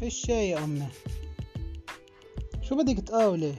في الشاي يا أمه. شو بدك تقاولي؟